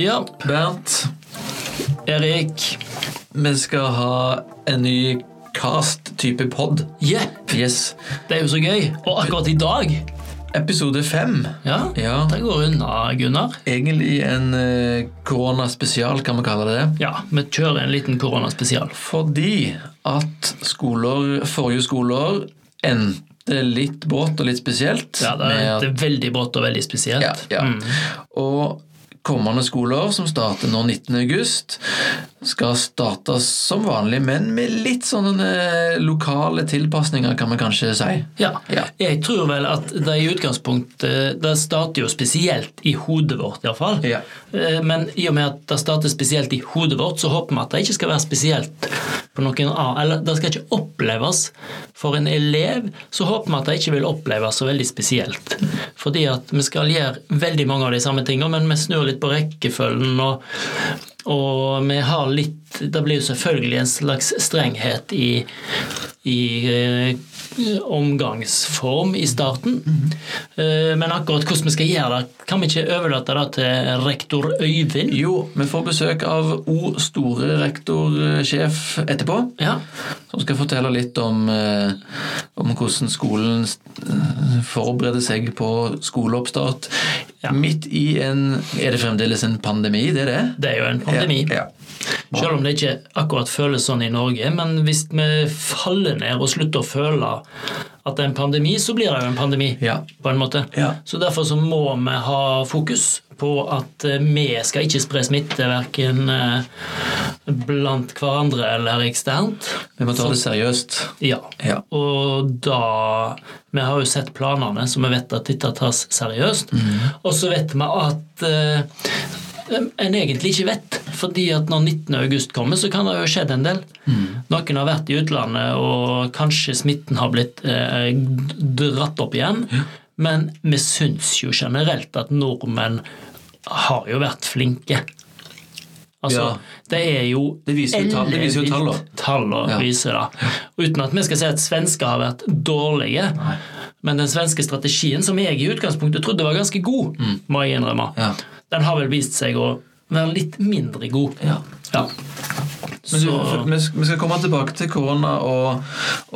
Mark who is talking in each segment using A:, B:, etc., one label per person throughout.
A: Ja,
B: Bernt,
A: Erik.
B: vi skal ha en ny cast-type pod.
A: Jepp.
B: Yes.
A: Det er jo så gøy. Og akkurat i dag
B: Episode fem.
A: Ja,
B: Ja.
A: det går unna, Gunnar.
B: Egentlig en eh, koronaspesial, kan vi kalle det.
A: Ja, vi kjører en liten koronaspesial.
B: Fordi at skoler, forrige skoleår endte litt brått og litt spesielt.
A: Ja, det er veldig brått og veldig spesielt.
B: Ja, ja.
A: Mm.
B: Og kommende skoleår, som starter nå 19. skal starte som vanlig, men med litt sånne lokale tilpasninger, kan vi kanskje si.
A: Ja.
B: Ja.
A: Jeg tror vel at det i utgangspunktet Det starter jo spesielt i hodet vårt, iallfall.
B: Ja.
A: Men i og med at det starter spesielt i hodet vårt, så håper vi at det ikke skal være spesielt på noen annen Eller det skal ikke oppleves for en elev, så håper vi at det ikke vil oppleves så veldig spesielt. Fordi at vi skal gjøre veldig mange av de samme tingene, men vi snur litt på rekkefølgen. og og vi har litt Det blir jo selvfølgelig en slags strenghet i, i eh, omgangsform i starten. Eh, Men akkurat hvordan vi skal gjøre det, kan vi ikke overlate det til rektor Øyvind?
B: Jo, vi får besøk av O store rektorsjef etterpå.
A: Ja.
B: Som skal fortelle litt om, eh, om hvordan skolen forbereder seg på skoleoppstart.
A: Ja.
B: Midt i en Er det fremdeles en pandemi? Det er det?
A: Det er jo en pandemi.
B: Ja, ja.
A: Selv om det ikke akkurat føles sånn i Norge. Men hvis vi faller ned og slutter å føle at det er en pandemi, så blir det jo en pandemi.
B: Ja.
A: på en måte.
B: Ja.
A: Så derfor så må vi ha fokus på at eh, vi skal ikke spre smitte verken eh, blant hverandre eller eksternt.
B: Vi må ta det seriøst.
A: Ja.
B: Ja.
A: Og da Vi har jo sett planene, så vi vet at dette tas seriøst. Og så vet vi at eh, en egentlig ikke vet. Fordi at når 19. august kommer, så kan det jo ha skjedd en del. Noen har vært i utlandet, og kanskje smitten har blitt eh, dratt opp igjen. Men vi syns jo generelt at nordmenn har jo vært flinke. Altså,
B: Ja.
A: det er jo
B: Det viser jo tall- det viser jo
A: tall,
B: tallene. Ja.
A: viser det. Uten at vi skal si at svensker har vært dårlige. Men den svenske strategien, som jeg i utgangspunktet trodde var ganske god, må jeg innrømme,
B: Ja.
A: Den har vel vist seg å være litt mindre god.
B: Ja.
A: Ja.
B: Men du, vi skal komme tilbake til korona og,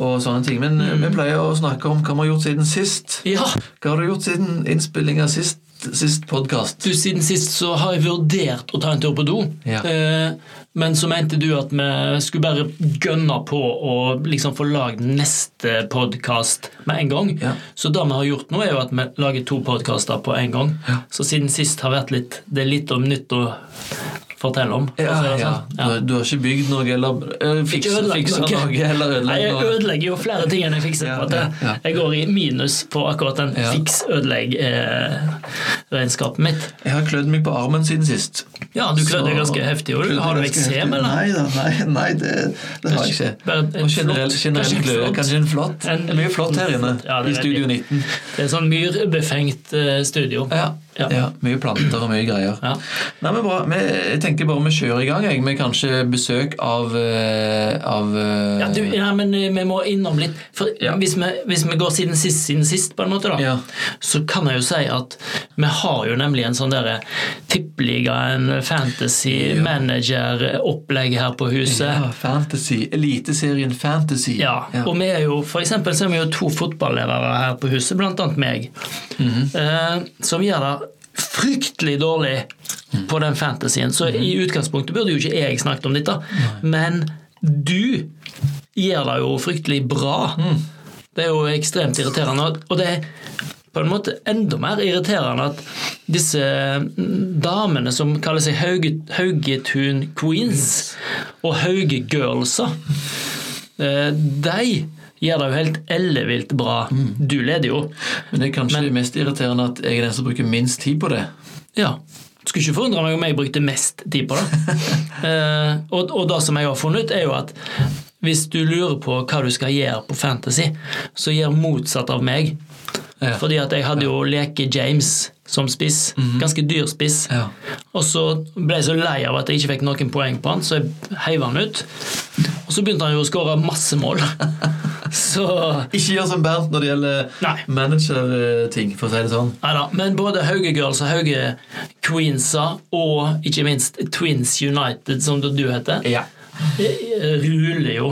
B: og sånne ting, men
A: Mm.
B: vi pleier å snakke om hva vi har gjort siden sist.
A: ja,
B: Hva har du gjort siden innspillinga sist, sist podkast?
A: du, siden sist så har jeg vurdert å ta en tur på do.
B: Ja.
A: Eh, men så mente du at vi skulle bare gønne på å liksom få lagd neste podkast med en gang.
B: Ja.
A: Så det vi har gjort nå, er jo at vi lager to podkaster på en gang. Så siden sist har vært litt Det er litt om nytt å fortelle om.
B: Ja,
A: si
B: ja.
A: sånn.
B: Du, har- du har ikke bygd noe eller uh, fiksa
A: ødelagt
B: fiksa
A: noe.
B: eller
A: Nei, jeg ødelegger jo flere ting enn jeg fikser.
B: Ja,
A: på at jeg,
B: ja, ja.
A: går i minus på akkurat den
B: Ja.
A: fiks-ødelegg-regnskapet mitt.
B: Jeg har klødd meg på armen siden sist.
A: Ja, du klødde
B: Så-
A: ganske heftig. Har du eksem, eller?
B: Nei da, nei, nei det, det har jeg ikke.
A: Bare en
B: generell, generell
A: kanskje en
B: glød.
A: flott-
B: Kanskje en flott.
A: en-
B: Det er mye flott her inne
A: Ja,
B: i Studio 19.
A: Det er sånn myrbefengt eh, studio.
B: Ja,
A: Ja.
B: ja. Mye planter og mye greier.
A: Ja.
B: Nei, men bra. Jeg tenker bare vi kjører i gang jeg, med kanskje besøk av, eh, av eh,
A: Ja, du, ja, men eh, vi må innom litt For hvis, vi, hvis vi går siden sist, siden sist, på en måte, da,
B: Ja.
A: så kan jeg jo si at vi har jo nemlig en sånn derre tippeliga, en fantasy manager-opplegg her på huset.
B: ja, Fantasy. Eliteserien Fantasy.
A: Ja, og vi er jo, for eksempel så er vi jo to fotballledere her på huset, blant annet meg,
B: Mhm.
A: eh, som gjør det fryktelig dårlig
B: Mhm.
A: på den fantasyen. Så i utgangspunktet burde jo ikke jeg snakket om dette, men du gjør det jo fryktelig bra.
B: Mhm.
A: Det er jo ekstremt irriterende, og det er på en måte enda mer irriterende at disse mm, damene som kaller seg Haugetun Queens og Hauge Girlsa, eh, de gjør det jo helt ellevilt bra. Du leder jo.
B: Men det er kanskje mest irriterende at jeg er den som bruker minst tid på det.
A: Ja. Skulle ikke forundre meg om jeg brukte mest tid på det. eh, og, og det som jeg har funnet ut, er jo at hvis du lurer på hva du skal gjøre på Fantasy, så gjør motsatt av meg.
B: Ja.
A: Fordi at jeg hadde jo Leke James som spiss. Ganske dyr spiss.
B: Ja.
A: Og så ble jeg så lei av at jeg ikke fikk noen poeng på han, så jeg heiv han ut. Og så begynte han jo å skåre masse mål. Så
B: Ikke gjør som Bernt når det gjelder
A: Nei.
B: managerting, for å si det sånn.
A: Neida, men både Hauge Girls og Hauge Queensa og ikke minst Twins United, som du heter,
B: Ja.
A: eh, ruler jo.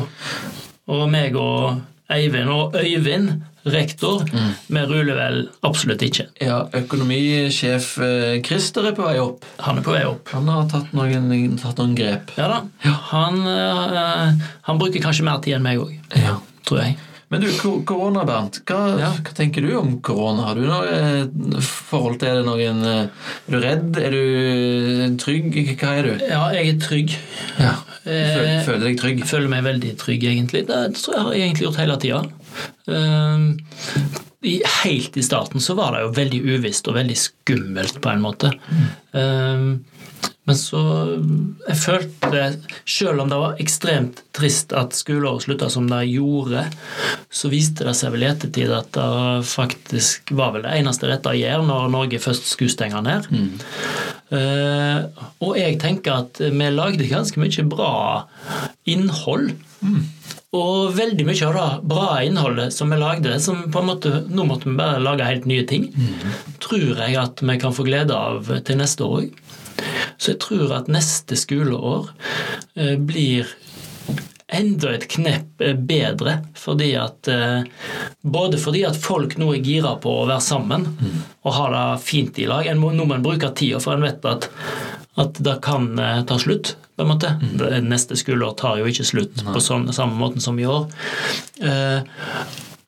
A: Og meg og Eivind og Øyvind, rektor, vi ruler vel absolutt ikke.
B: ja økonomisjef eh, Christer er på vei opp.
A: Han er på vei opp.
B: Han har tatt noen, tatt noen grep.
A: Ja da. Han, eh, han bruker kanskje mer tid enn meg òg,
B: Ja.
A: tror jeg.
B: Men du, ko- korona, Bernt. Hva,
A: Ja.
B: hva tenker du om korona? Har du noe eh, forhold til det? Noen, er du redd? Er du trygg? Hva er du?
A: Ja, jeg er trygg.
B: Ja. Føl,
A: Eh,
B: føler deg trygg?
A: Jeg føler meg veldig trygg, egentlig. Det tror jeg har jeg egentlig gjort hele tida. I, helt i starten så var det jo veldig uvisst og veldig skummelt, på en måte. Ehm, men så Jeg følte, selv om det var ekstremt trist at skoleåret slutta som det gjorde, så viste det seg vel i ettertid at det faktisk var vel det eneste rette å gjøre når Norge først skulle stenge ned. Eh, og jeg tenker at vi lagde ganske mye bra innhold. Og veldig mye av det bra innholdet som vi lagde, som på en måte, nå måtte vi bare lage helt nye ting, tror jeg at vi kan få glede av til neste år òg. Så jeg tror at neste skoleår eh, blir enda et knepp eh, bedre. Fordi at, eh, både fordi at folk nå er gira på å være sammen og ha det fint i lag. En må, nå må en bruke tida, for en vet at, at det kan ta slutt. på en måte. Neste skoleår tar jo ikke slutt på sånn, samme måten som i år.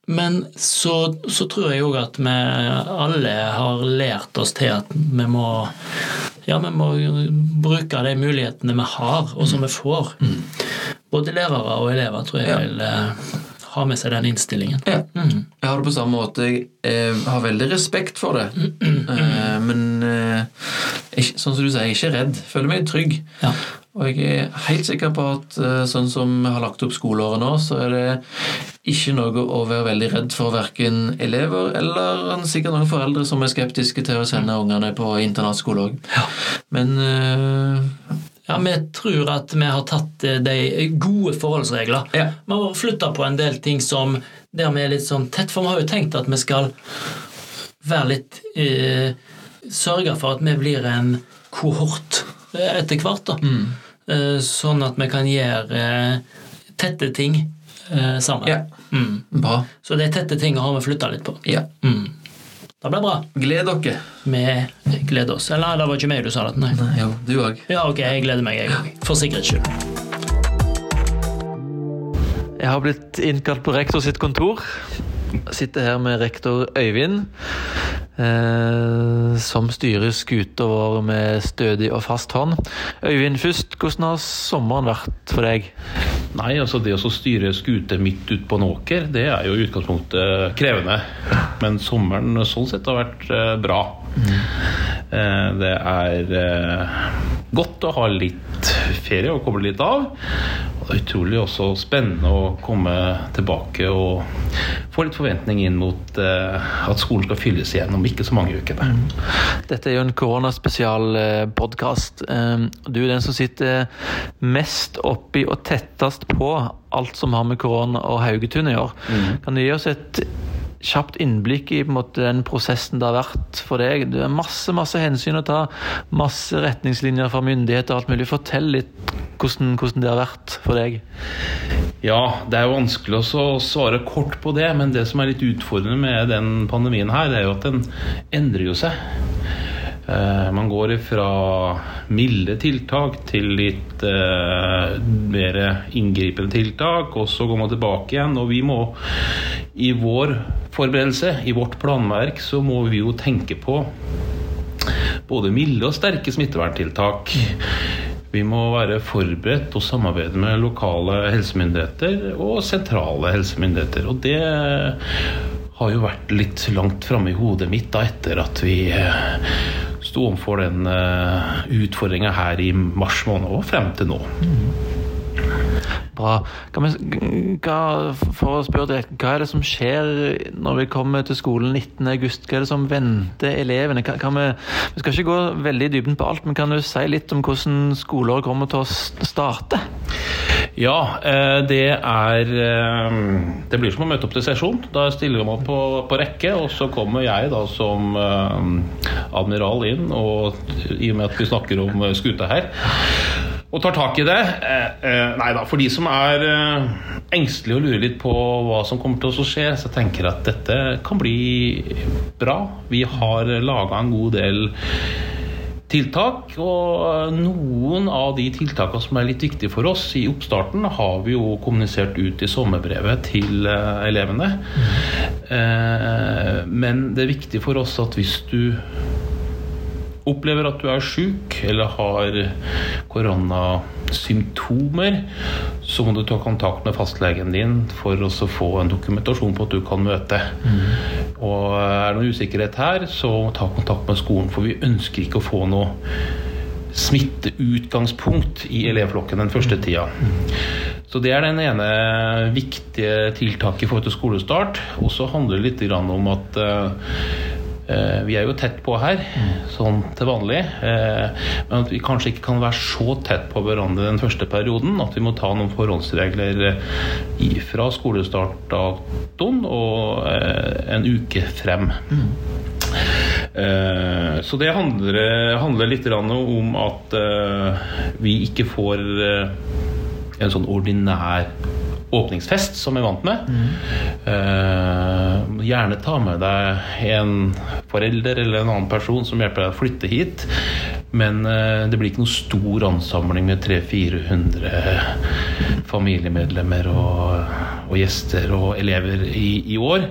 A: Men så, så tror jeg òg at vi alle har lært oss til at vi må ja, vi må bruke de mulighetene vi har, og som vi får. Både lærere og elever tror jeg
B: Ja.
A: vil eh, ha med seg den innstillingen.
B: Ja.
A: Mm.
B: Jeg har det på samme måte. Jeg eh, har veldig respekt for det. Mm. men eh, sånn som du sier, jeg er ikke redd. Føler meg trygg.
A: Ja.
B: Og jeg er helt sikker på at eh, sånn som vi har lagt opp skoleåret nå, så er det ikke noe å være veldig redd for verken elever eller sikkert noen foreldre som er skeptiske til å sende ungene på internatskole òg. Men eh,
A: Ja, vi tror at vi har tatt eh, de gode forholdsregler.
B: Ja.
A: Vi har flytta på en del ting som der vi er litt sånn tett, for vi har jo tenkt at vi skal være litt eh, Sørge for at vi blir en kohort etter hvert, da. Eh, sånn at vi kan gjøre eh, tette ting eh, sammen.
B: Ja.
A: Mm.
B: bra.
A: Så de tette tingene har vi flytta litt på.
B: Ja.
A: Mm. Det blir bra.
B: Gled dere.
A: Vi gleder oss. Eller det var ikke meg du sa det, nei.
B: Nei, jo, du òg.
A: Ja, ok, jeg gleder meg, jeg òg. For sikkerhets skyld.
B: Jeg har blitt innkalt på rektor sitt kontor. Sitter her med rektor Øyvind, eh, som styrer skuta vår med stødig og fast hånd. Øyvind, først, hvordan har sommeren vært for deg?
C: Nei, altså det å styre skute midt ute på en åker, det er jo i utgangspunktet krevende. Men sommeren sånn sett har vært eh, bra. Eh, det er eh, godt å ha litt ferie og koble litt av. Og det er utrolig også spennende å komme tilbake og få litt forventning inn mot eh, at skolen skal fylles igjen om ikke så mange ukene.
B: Dette er jo en koronaspesial podkast. Du er den som sitter mest oppi og tettest på alt som har med korona og Haugetun å gjøre. Kan du gi oss et kjapt innblikk i måte, den prosessen det har vært for deg? Det er masse masse hensyn å ta, masse retningslinjer fra myndigheter og alt mulig. Fortell litt hvordan, hvordan det har vært for deg.
C: Ja, det er jo vanskelig å svare kort på det, men det som er litt utfordrende med den pandemien her, det er jo at den endrer jo seg. Eh, Man går fra milde tiltak til litt eh, mer inngripende tiltak, og så går man tilbake igjen. Og vi må i vår forberedelse, i vårt planverk, så må vi jo tenke på både milde og sterke smitteverntiltak. Vi må være forberedt og samarbeide med lokale helsemyndigheter og sentrale helsemyndigheter. Og det har jo vært litt langt framme i hodet mitt da etter at vi eh, sto overfor den uh, utfordringa her i mars måned og frem til nå.
B: Bra. Vi, hva, for å spørre direkte, hva er det som skjer når vi kommer til skolen 19.8? Hva er det som venter elevene? Kan, kan vi, vi, skal ikke gå veldig i dybden på alt, men kan du si litt om hvordan skoleåret kommer til å starte?
C: Ja, eh, det er eh, Det blir som å møte opp til sesjon. Da stiller man på, på rekke, og så kommer jeg da som eh, admiral inn, og i og med at vi snakker om skuta her og tar tak i det. Eh, eh, nei da, for de som er eh, engstelige og lurer litt på hva som kommer til å skje, så tenker jeg at dette kan bli bra. Vi har laga en god del tiltak, og noen av de tiltakene som er litt viktige for oss i oppstarten, har vi jo kommunisert ut i sommerbrevet til elevene. Men det er viktig for oss at hvis du opplever at du er syk eller har koronasymptomer, så må du ta kontakt med fastlegen din for å få en dokumentasjon på at du kan møte. Mm. Og er det noe usikkerhet her, så ta kontakt med skolen, for vi ønsker ikke å få noe smitteutgangspunkt i elevflokken den første tida. Så det er den ene viktige tiltaket i forhold til skolestart. Og så handler det litt om at Eh, vi er jo tett på her, sånn til vanlig. Eh, men at vi kanskje ikke kan være så tett på hverandre den første perioden. At vi må ta noen forhåndsregler eh, fra skolestartdatoen og en uke frem. Så det handler, handler litt om at vi ikke får en sånn ordinær åpningsfest, som vi vant med. Mm. Uh, gjerne ta med deg en forelder eller en annen person som hjelper deg å flytte hit. Men uh, det blir ikke noen stor ansamling med 300-400 familiemedlemmer og, og, gjester og elever i, i, år.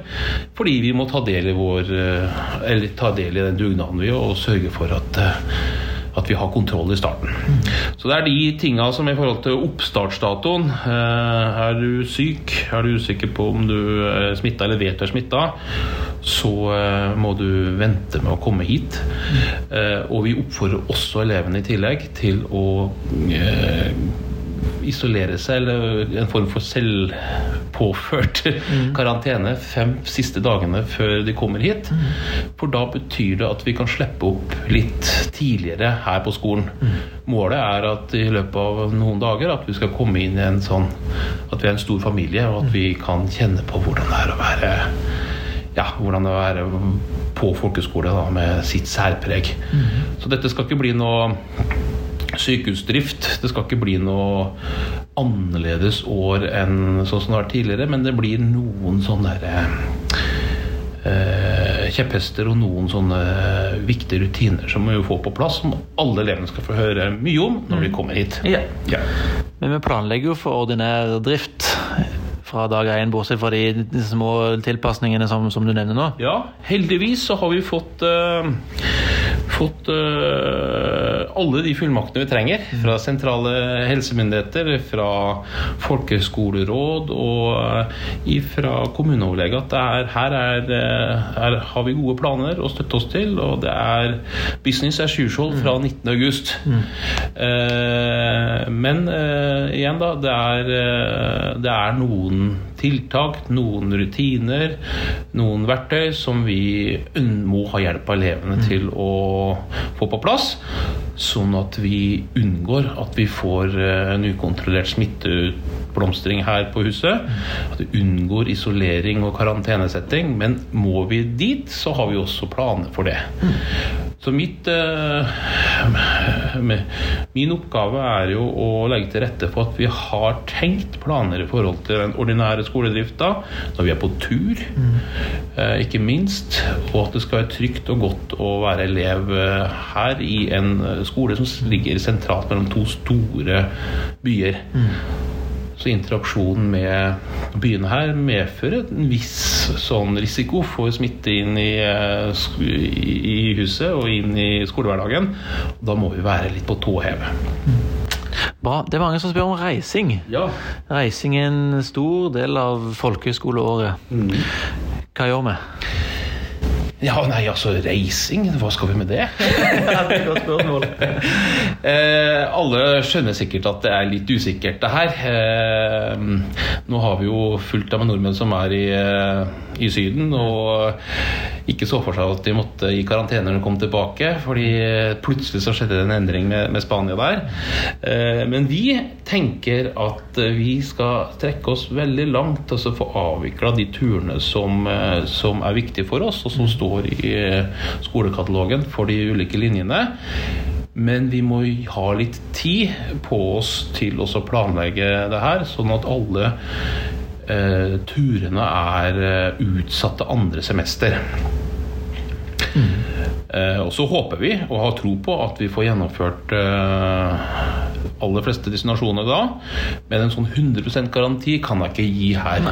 C: Fordi vi må ta del i vår uh, ta del i den dugnaden vi og sørge for at at vi har kontroll i starten. Så det er de tinga som i forhold til oppstartsdatoen eh, Er du syk, er du usikker på om du er smitta eller vet du er smitta, så eh, må du vente med å komme hit. Eh, og vi oppfordrer også elevene i tillegg til å isolere seg, eller en form for selvpåført mm. karantene fem siste dagene før de kommer hit. Mm. For da betyr det at vi kan slippe opp litt tidligere her på skolen. Mm. Målet er at i løpet av noen dager at vi skal komme inn i en sånn At vi er en stor familie, og at vi kan kjenne på hvordan det er å være ja, hvordan det er å være på folkeskole da, med sitt særpreg. Mm. Så dette skal ikke bli noe sykehusdrift. Det skal ikke bli noe annerledes år enn sånn som det har vært tidligere, men det blir noen sånne eh, kjepphester og noen sånne viktige rutiner som vi må få på plass, som alle elevene skal få høre mye om når de mm. kommer hit.
B: Ja. Ja. Men vi planlegger jo for ordinær drift fra dag én, bortsett fra de, små tilpasningene som, som, du nevner nå?
C: Ja, heldigvis så har vi fått uh, fått uh, alle de fullmaktene vi trenger fra sentrale helsemyndigheter, fra folkeskoleråd og uh, fra kommuneoverlege. At er, her er, uh, er, har vi gode planer å støtte oss til, og det er business as usual fra 19.8. Mm. men igjen, da. Det er, det er noen tiltak, noen rutiner, noen verktøy som vi må ha hjelp av elevene mm. til å få på plass. Sånn at vi unngår at vi får eh, en ukontrollert smitteutblomstring her på huset. At vi unngår isolering og karantenesetting. Men må vi dit, så har vi også planer for det. Så mitt, uh, min oppgave er jo å legge til rette for at vi har tenkt planer i forhold til den ordinære skoledrifta når vi er på tur, mm. uh, ikke minst. Og at det skal være trygt og godt å være elev uh, her i en skole som ligger sentralt mellom to store byer. Så interaksjonen med byene her medfører en viss sånn risiko for smitte inn i, eh, i huset og inn i skolehverdagen. Da må vi være litt på tå heve.
B: Bra. Det er mange som spør om reising.
C: Ja.
B: Reising er en stor del av folkehøyskoleåret. Mm. Hva gjør vi?
C: Ja, nei, altså reising, hva skal vi med det?
B: det er et godt spørsmål.
C: Eh, alle skjønner sikkert at det er litt usikkert, det her. Eh, nå har vi jo fullt av med nordmenn som er i, eh, i Syden, og ikke så for seg at de måtte i karantene når de kom tilbake, fordi plutselig så skjedde det en endring med, med Spania der. Eh, men vi tenker at vi skal trekke oss veldig langt og så få avvikla de turene som, eh, som er viktige for oss, og som står i eh, skolekatalogen for de ulike linjene. Men vi må ha litt tid på oss til å planlegge det her, sånn at alle eh, turene er eh, utsatt til andre semester. Eh, og så håper vi og har tro på at vi får gjennomført eh, aller fleste destinasjoner da. Men en sånn 100% garanti kan jeg ikke gi her.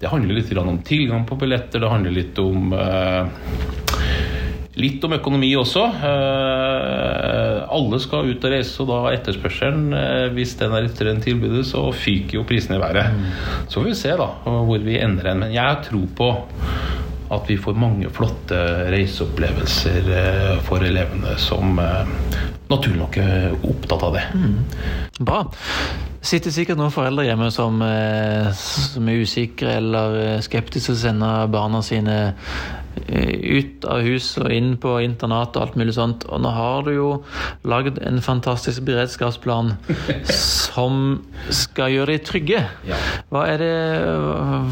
C: Det handler litt om tilgang på billetter, det handler litt om eh, Litt om økonomi også. Eh, alle skal ut og reise, og da etterspørselen, eh, hvis den er etter enn tilbudet, så fyker jo prisene i været. Så får vi se da hvor vi ender hen. Men jeg har tro på at vi får mange flotte reiseopplevelser eh, for elevene som naturlig nok er opptatt av det.
B: Bra. Sitter sikkert noen foreldre hjemme som, som er usikre eller skeptiske til å sende barna sine ut av hus og inn på internat og alt mulig sånt. Og nå har du jo lagd en fantastisk beredskapsplan som skal gjøre de trygge. Hva, er det,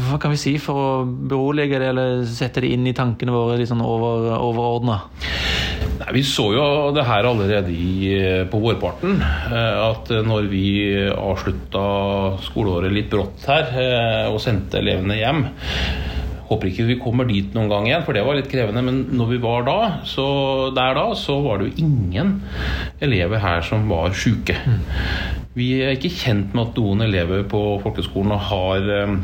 B: hva kan vi si for å berolige det, eller sette det inn i tankene våre litt sånn over, overordna?
C: Nei, Vi så jo det her allerede i, på vårparten. eh, At når vi avslutta skoleåret litt brått her eh, og sendte elevene hjem Håper ikke vi kommer dit noen gang igjen, for det var litt krevende. Men når vi var da, så, der da, så var det jo ingen elever her som var sjuke. Vi er ikke kjent med at noen elever på folkeskolen har um,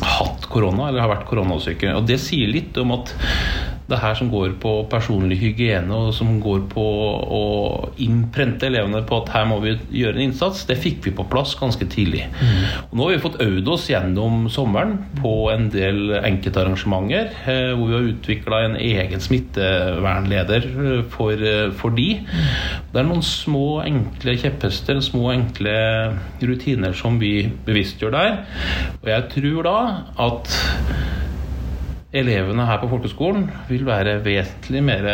C: hatt korona eller har vært koronasyke. Og det sier litt om at det her som går på personlig hygiene og som går på å innprente elevene på at her må vi gjøre en innsats, det fikk vi på plass ganske tidlig. Og nå har vi fått øvd oss gjennom sommeren på en del enkeltarrangementer eh, hvor vi har utvikla en egen smittevernleder eh, for, eh, for de. Det er noen små, enkle kjepphester, små, enkle rutiner som vi bevisstgjør der. Og jeg tror da at elevene her på folkeskolen vil være vesentlig mer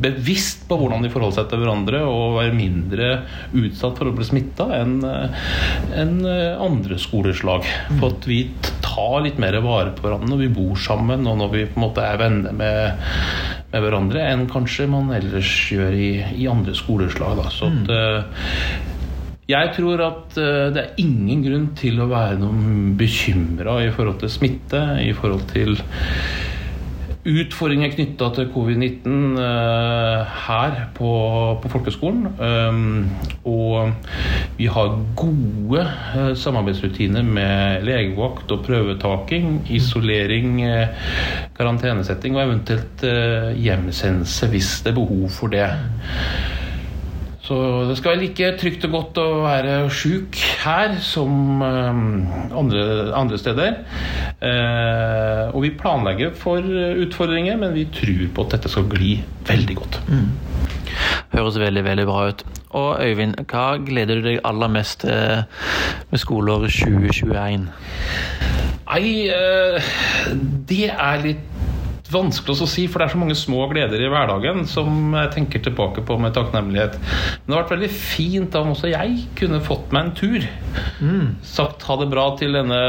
C: bevisst på hvordan de forholder seg til hverandre og være mindre utsatt for å bli smitta enn en andre skoleslag. For at vi tar litt mer vare på hverandre når vi bor sammen og når vi på en måte er venner med, med hverandre, enn kanskje man ellers gjør i, i andre skoleslag. Da. Så at, eh, jeg tror at eh, det er ingen grunn til å være noen bekymra i forhold til smitte, i forhold til utfordringer knytta til covid-19 eh, her på, på folkeskolen. Um, og vi har gode eh, samarbeidsrutiner med legevakt og prøvetaking, isolering, eh, karantenesetting og eventuelt eh, hjemsendelse hvis det er behov for det. Så det skal være like trygt og godt å være sjuk her som eh, andre, andre steder. Eh, og vi planlegger for utfordringer, men vi tror på at dette skal gli veldig godt.
B: Høres veldig, veldig bra ut. Og Øyvind, hva gleder du deg aller mest til med skoleåret 2021?
C: Nei, eh, det er litt vanskelig å si, for det er så mange små gleder i hverdagen som jeg tenker tilbake på med takknemlighet. Men det har vært veldig fint om også jeg kunne fått meg en tur. Sagt ha det bra til denne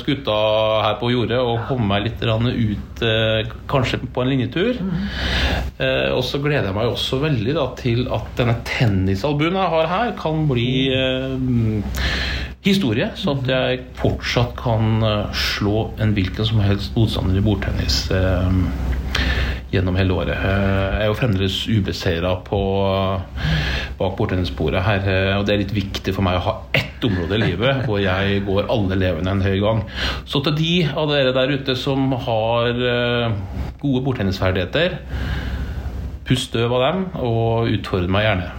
C: skuta her på jordet og komme meg litt ut, eh, kanskje på en linjetur. Eh, og så gleder jeg meg også veldig da, til at denne tennisalbuen jeg har her, kan bli eh, historie, så at jeg fortsatt kan eh, slå en hvilken som helst motstander i bordtennis eh, gjennom hele året. Eh, Jeg er jo fremdeles ubeseira bak bordtennisbordet her, og det er litt viktig for meg å ha ett område i livet hvor jeg går alle levende en høy gang. Så til de av dere der ute som har gode bordtennisferdigheter, pust støv av dem, og utfordre meg gjerne.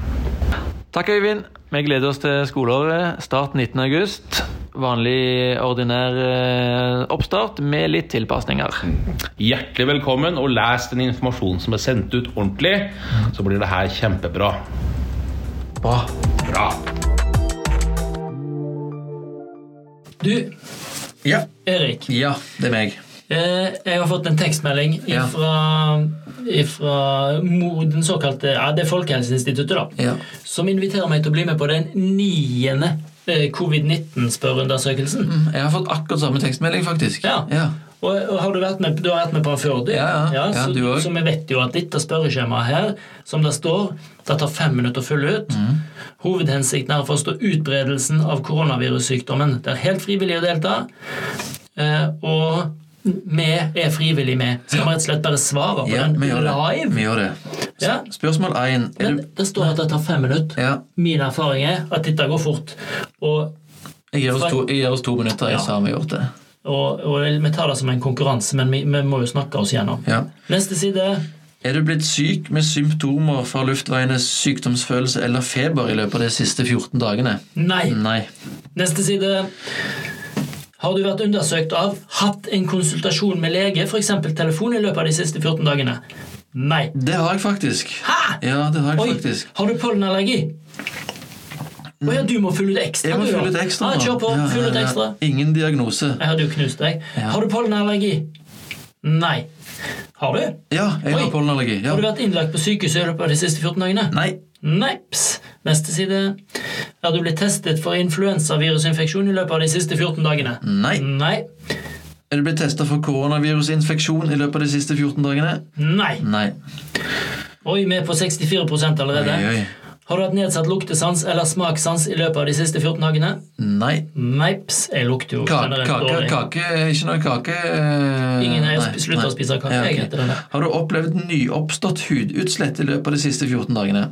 B: Takk, Øyvind. Vi gleder oss til skoleåret. Start 19. august.
D: vanlig, ordinær eh, oppstart med litt tilpasninger.
C: Hjertelig velkommen, og les den informasjonen som er sendt ut ordentlig, så blir det her kjempebra.
D: Bra.
C: Bra.
A: Du,
B: Ja.
A: Erik.
B: ja, det er meg.
A: Eh, jeg har fått en tekstmelding fra, den såkalte ja, det er Folkehelseinstituttet, da,
B: Ja.
A: som inviterer meg til å bli med på den niende eh, covid-19-spørreundersøkelsen.
B: Mm, Jeg har fått akkurat samme tekstmelding, faktisk.
A: Ja.
B: ja.
A: Og, og har du, vært med, du har vært med på den før, du?
B: Ja, ja. Ja,
A: så, så vi vet jo at dette spørreskjemaet her, som det står, det tar fem minutter å fylle ut.
B: Mm.
A: Hovedhensikten er å forstå utbredelsen av koronavirussykdommen. Det er helt frivillig å delta, eh, og vi er frivillige med. Skal vi rett og slett bare svare på
B: ja
A: den
B: vi
A: live?
B: Vi gjør det.
A: Ja.
B: Spørsmål én. Du
A: det står at det tar fem minutter.
B: Ja.
A: Min erfaring er at dette går fort. Og
B: Jeg gir oss to, gir oss to minutter, jeg
A: Ja.
B: så har vi gjort det.
A: og, og vi tar det som en konkurranse, men vi, vi må jo snakke oss gjennom.
B: Ja.
A: Neste side.
B: Er du blitt syk med symptomer fra luftveienes sykdomsfølelse eller feber i løpet av de siste 14 dagene?
A: Nei.
B: Nei.
A: Neste side. Har du vært undersøkt av, hatt en konsultasjon med lege, f.eks. telefon, i løpet av de siste 14 dagene? Nei.
B: Det har jeg faktisk.
A: Hæ?
B: Ja, det har jeg
A: Oi,
B: faktisk.
A: har du pollenallergi? Å ja, du må fylle ut ekstra.
B: Jeg må
A: du,
B: fylle ut ekstra.
A: Ja,
B: nå.
A: kjør på.
B: Ja,
A: Fyll ut
B: ja, ja.
A: ekstra.
B: Ingen diagnose.
A: Jeg hadde jo knust deg.
B: Ja.
A: Har du pollenallergi? Nei. Har du?
B: Ja, jeg
A: Oi.
B: har pollenallergi. Ja.
A: Har du vært innlagt på sykehuset i løpet av de siste 14 dagene?
B: Nei.
A: Neips. Neste side. Er du blitt testet for influensavirusinfeksjon i løpet av de siste 14 dagene?
B: Nei.
A: Nei.
B: Er du blitt testa for koronavirusinfeksjon i løpet av de siste 14 dagene?
A: Nei.
B: Nei.
A: Oi, vi er på 64 allerede.
B: Oi, oi.
A: Har du hatt nedsatt luktesans eller smakssans i løpet av de siste 14 dagene?
B: Nei.
A: Neips. Jeg lukter jo
B: Kake, kake,
A: dårlig.
B: kake Ikke noe kake eh,
A: Ingen har sluttet å spise kake,
B: Ja, ok.
A: jeg heter det.
B: Har du opplevd nyoppstått hudutslett i løpet av de siste 14 dagene?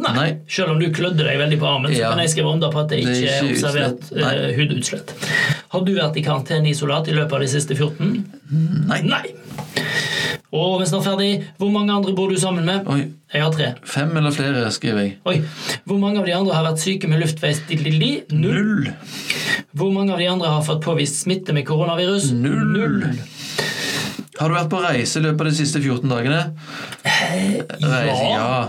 A: Nei.
B: Nei.
A: Selv om du klødde deg veldig på armen, så
B: Ja.
A: kan jeg skrive under på at det
B: Det er
A: ikke er observert
B: utslett.
A: Eh, hudutslett. Har du vært i karanteneisolat i løpet av de siste 14?
B: Nei.
A: Nei. Og vi er snart ferdig. Hvor mange andre bor du sammen med?
B: Oi.
A: Jeg har tre.
B: Fem eller flere, skriver jeg.
A: Oi. Hvor mange av de andre har vært syke med luftveisdilili? Null.
B: Null.
A: Hvor mange av de andre har fått påvist smitte med koronavirus?
B: Null. Har du vært på reise i løpet av de siste 14 dagene? Reise, ja.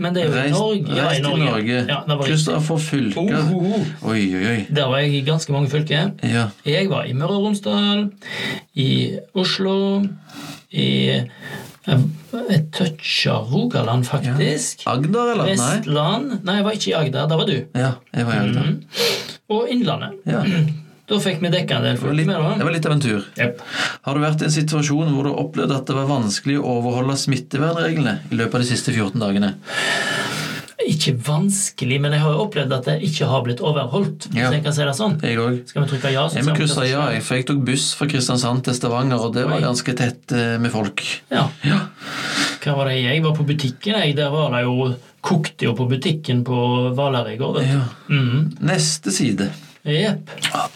A: Men det er jo i
B: Reist,
A: Norge. Ja, i Norge.
B: Norge.
A: Ja, var jeg,
B: Fylke.
A: Oh, oh, oh.
B: Oi, oi, oi.
A: Der var jeg i ganske mange fylker.
B: Ja.
A: Jeg var i Møre og Romsdal, i Oslo, i eh, et touch av Rogaland, faktisk.
B: Agder, eller? Nei.
A: Vestland Nei, jeg var ikke i Agder. Der var du.
B: Ja, jeg var i Agder.
A: Og Innlandet.
B: Ja.
A: Da fikk vi dekka en del
B: Det var det var litt av en tur.
A: Jep.
B: Har du vært i en situasjon hvor du opplevde at det var vanskelig å overholde smittevernreglene i løpet av de siste 14 dagene?
A: Ikke vanskelig, men jeg har jo opplevd at det ikke har blitt overholdt. Hvis
B: Ja.
A: jeg kan si det sånn.
B: Jeg òg.
A: Skal vi trykke ja? så
B: Jeg må krysse ja, jeg, for jeg tok buss fra Kristiansand til Stavanger, og det var ganske tett eh, med folk.
A: Ja.
B: Ja.
A: Hva var det jeg var på butikken? Jeg, der var det jo Kokte jo på butikken på Hvaler i går. vet du.
B: Ja.
A: Mhm.
B: Neste side.
A: Jepp.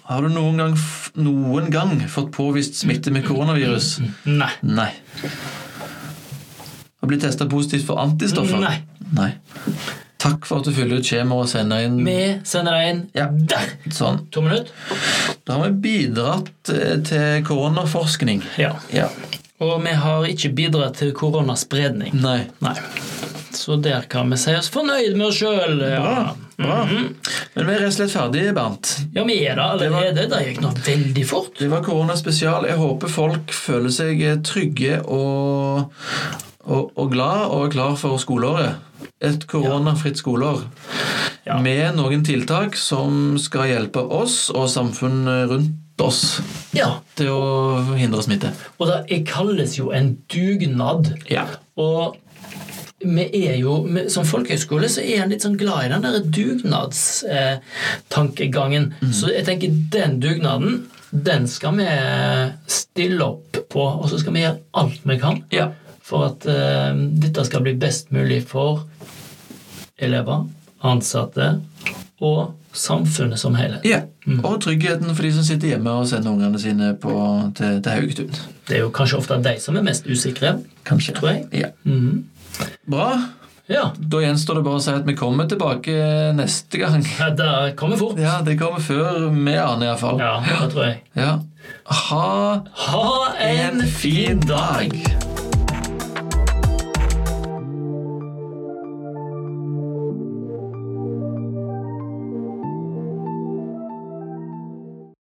B: Har du noen gang, noen gang fått påvist smitte med koronavirus?
A: Nei.
B: Nei. Har blitt testa positivt for antistoffer?
A: Nei.
B: Nei. Takk for at du fyller ut skjemaet og sender inn
A: Vi sender deg inn
B: Ja.
A: der.
B: sånn.
A: To minutter.
B: Da har vi bidratt eh, til koronaforskning.
A: Ja.
B: Ja.
A: Og vi har ikke bidratt til koronaspredning.
B: Nei.
A: Nei. Så der kan vi si oss fornøyd med oss sjøl. Ja.
B: Bra. Bra. Men vi er rett og slett ferdige, Bernt.
A: ja, vi er det allerede. Det gikk nå veldig fort.
B: Det var koronaspesial. Jeg håper folk føler seg trygge og, og, og glad og er klar for skoleåret. Et koronafritt skoleår.
A: Ja.
B: Med noen tiltak som skal hjelpe oss og samfunnet rundt oss
A: Ja.
B: til å hindre smitte.
A: Og det kalles jo en dugnad.
B: Ja.
A: Og vi er jo, Som folkehøyskole så er en litt sånn glad i den der dugnadstankegangen.
B: Mm.
A: Så jeg tenker den dugnaden, den skal vi stille opp på. Og så skal vi gjøre alt vi kan
B: Ja.
A: for at eh, dette skal bli best mulig for elever, ansatte og samfunnet som helhet.
B: ja. Og tryggheten for de som sitter hjemme og sender ungene sine på, til, til Haugetun.
A: Det er jo kanskje ofte de som er mest usikre,
B: Kanskje.
A: tror jeg.
B: Ja.
A: Mhm.
B: Bra.
A: Ja.
B: Da gjenstår det bare å si at vi kommer tilbake neste gang.
A: Ja, Det kommer fort.
B: Ja, det kommer før vi aner, iallfall.
A: Ja, det tror jeg.
B: Ja. Ha
A: Ha en fin dag!